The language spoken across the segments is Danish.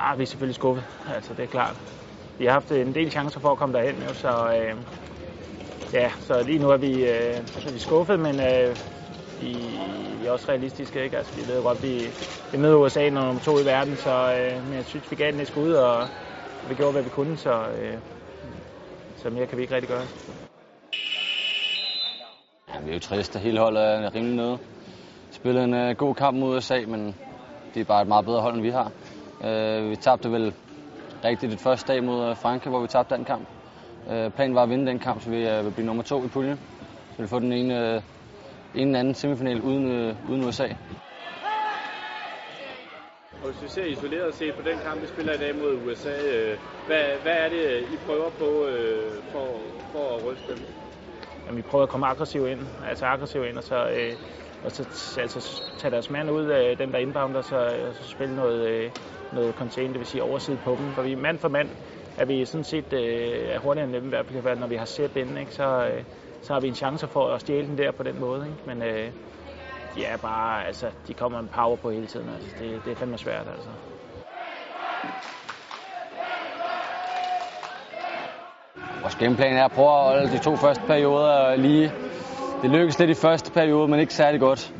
Ah, vi er selvfølgelig skuffet, altså det er klart. Vi har haft en del chancer for at komme derhen, jo, så øh, ja, så lige nu er vi, øh, er vi skuffet, men øh, vi, vi er også realistiske, ikke? Altså, vi ved godt, vi, vi møder USA nummer to i verden, så øh, men jeg synes, vi gav den et skud, og vi gjorde, hvad vi kunne, så, øh, så mere kan vi ikke rigtig gøre. Ja, vi er jo triste. Hele holdet er rimelig nede. Spillede en øh, god kamp mod USA, men det er bare et meget bedre hold, end vi har. Øh, vi tabte vel rigtigt det første dag mod Franke, Frankrig, hvor vi tabte den kamp. Øh, planen var at vinde den kamp, så vi øh, vil blive nummer to i puljen. Så vi får den ene, øh, ene anden semifinal uden, øh, uden USA. Og hvis vi ser isoleret set på den kamp, vi spiller i dag mod USA, øh, hvad, hvad er det, I prøver på øh, for, for at ryste dem? At vi prøver at komme aggressivt ind, altså aggressivt ind, og så, øh, og så altså, tage deres mand ud af dem, der inbounder, så, og så spille noget, øh, noget contain, det vil sige overside på dem. For vi mand for mand er vi sådan set øh, er hurtigere end dem, i hvert fald, når vi har set inden, ikke? Så, øh, så har vi en chance for at stjæle den der på den måde. Ikke? Men øh, de er bare, altså, de kommer med power på hele tiden. Altså, det, det er fandme svært, altså. Vores gameplan er at prøve at holde de to første perioder lige. Det lykkedes lidt i første periode, men ikke særlig godt.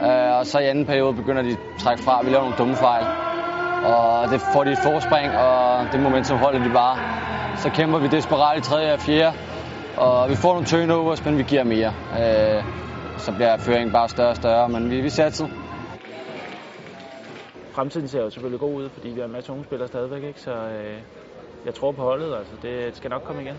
Uh, og så i anden periode begynder de at trække fra. Vi laver nogle dumme fejl. Og det får de et forspring, og det momentum holder de bare. Så kæmper vi desperat i tredje og fjerde. Og vi får nogle turnovers, men vi giver mere. Uh, så bliver føringen bare større og større, men vi, vi satser. Fremtiden ser jo selvfølgelig god ud, fordi vi har en masse unge spillere stadigvæk, ikke? så øh, jeg tror på holdet, altså det skal nok komme igen.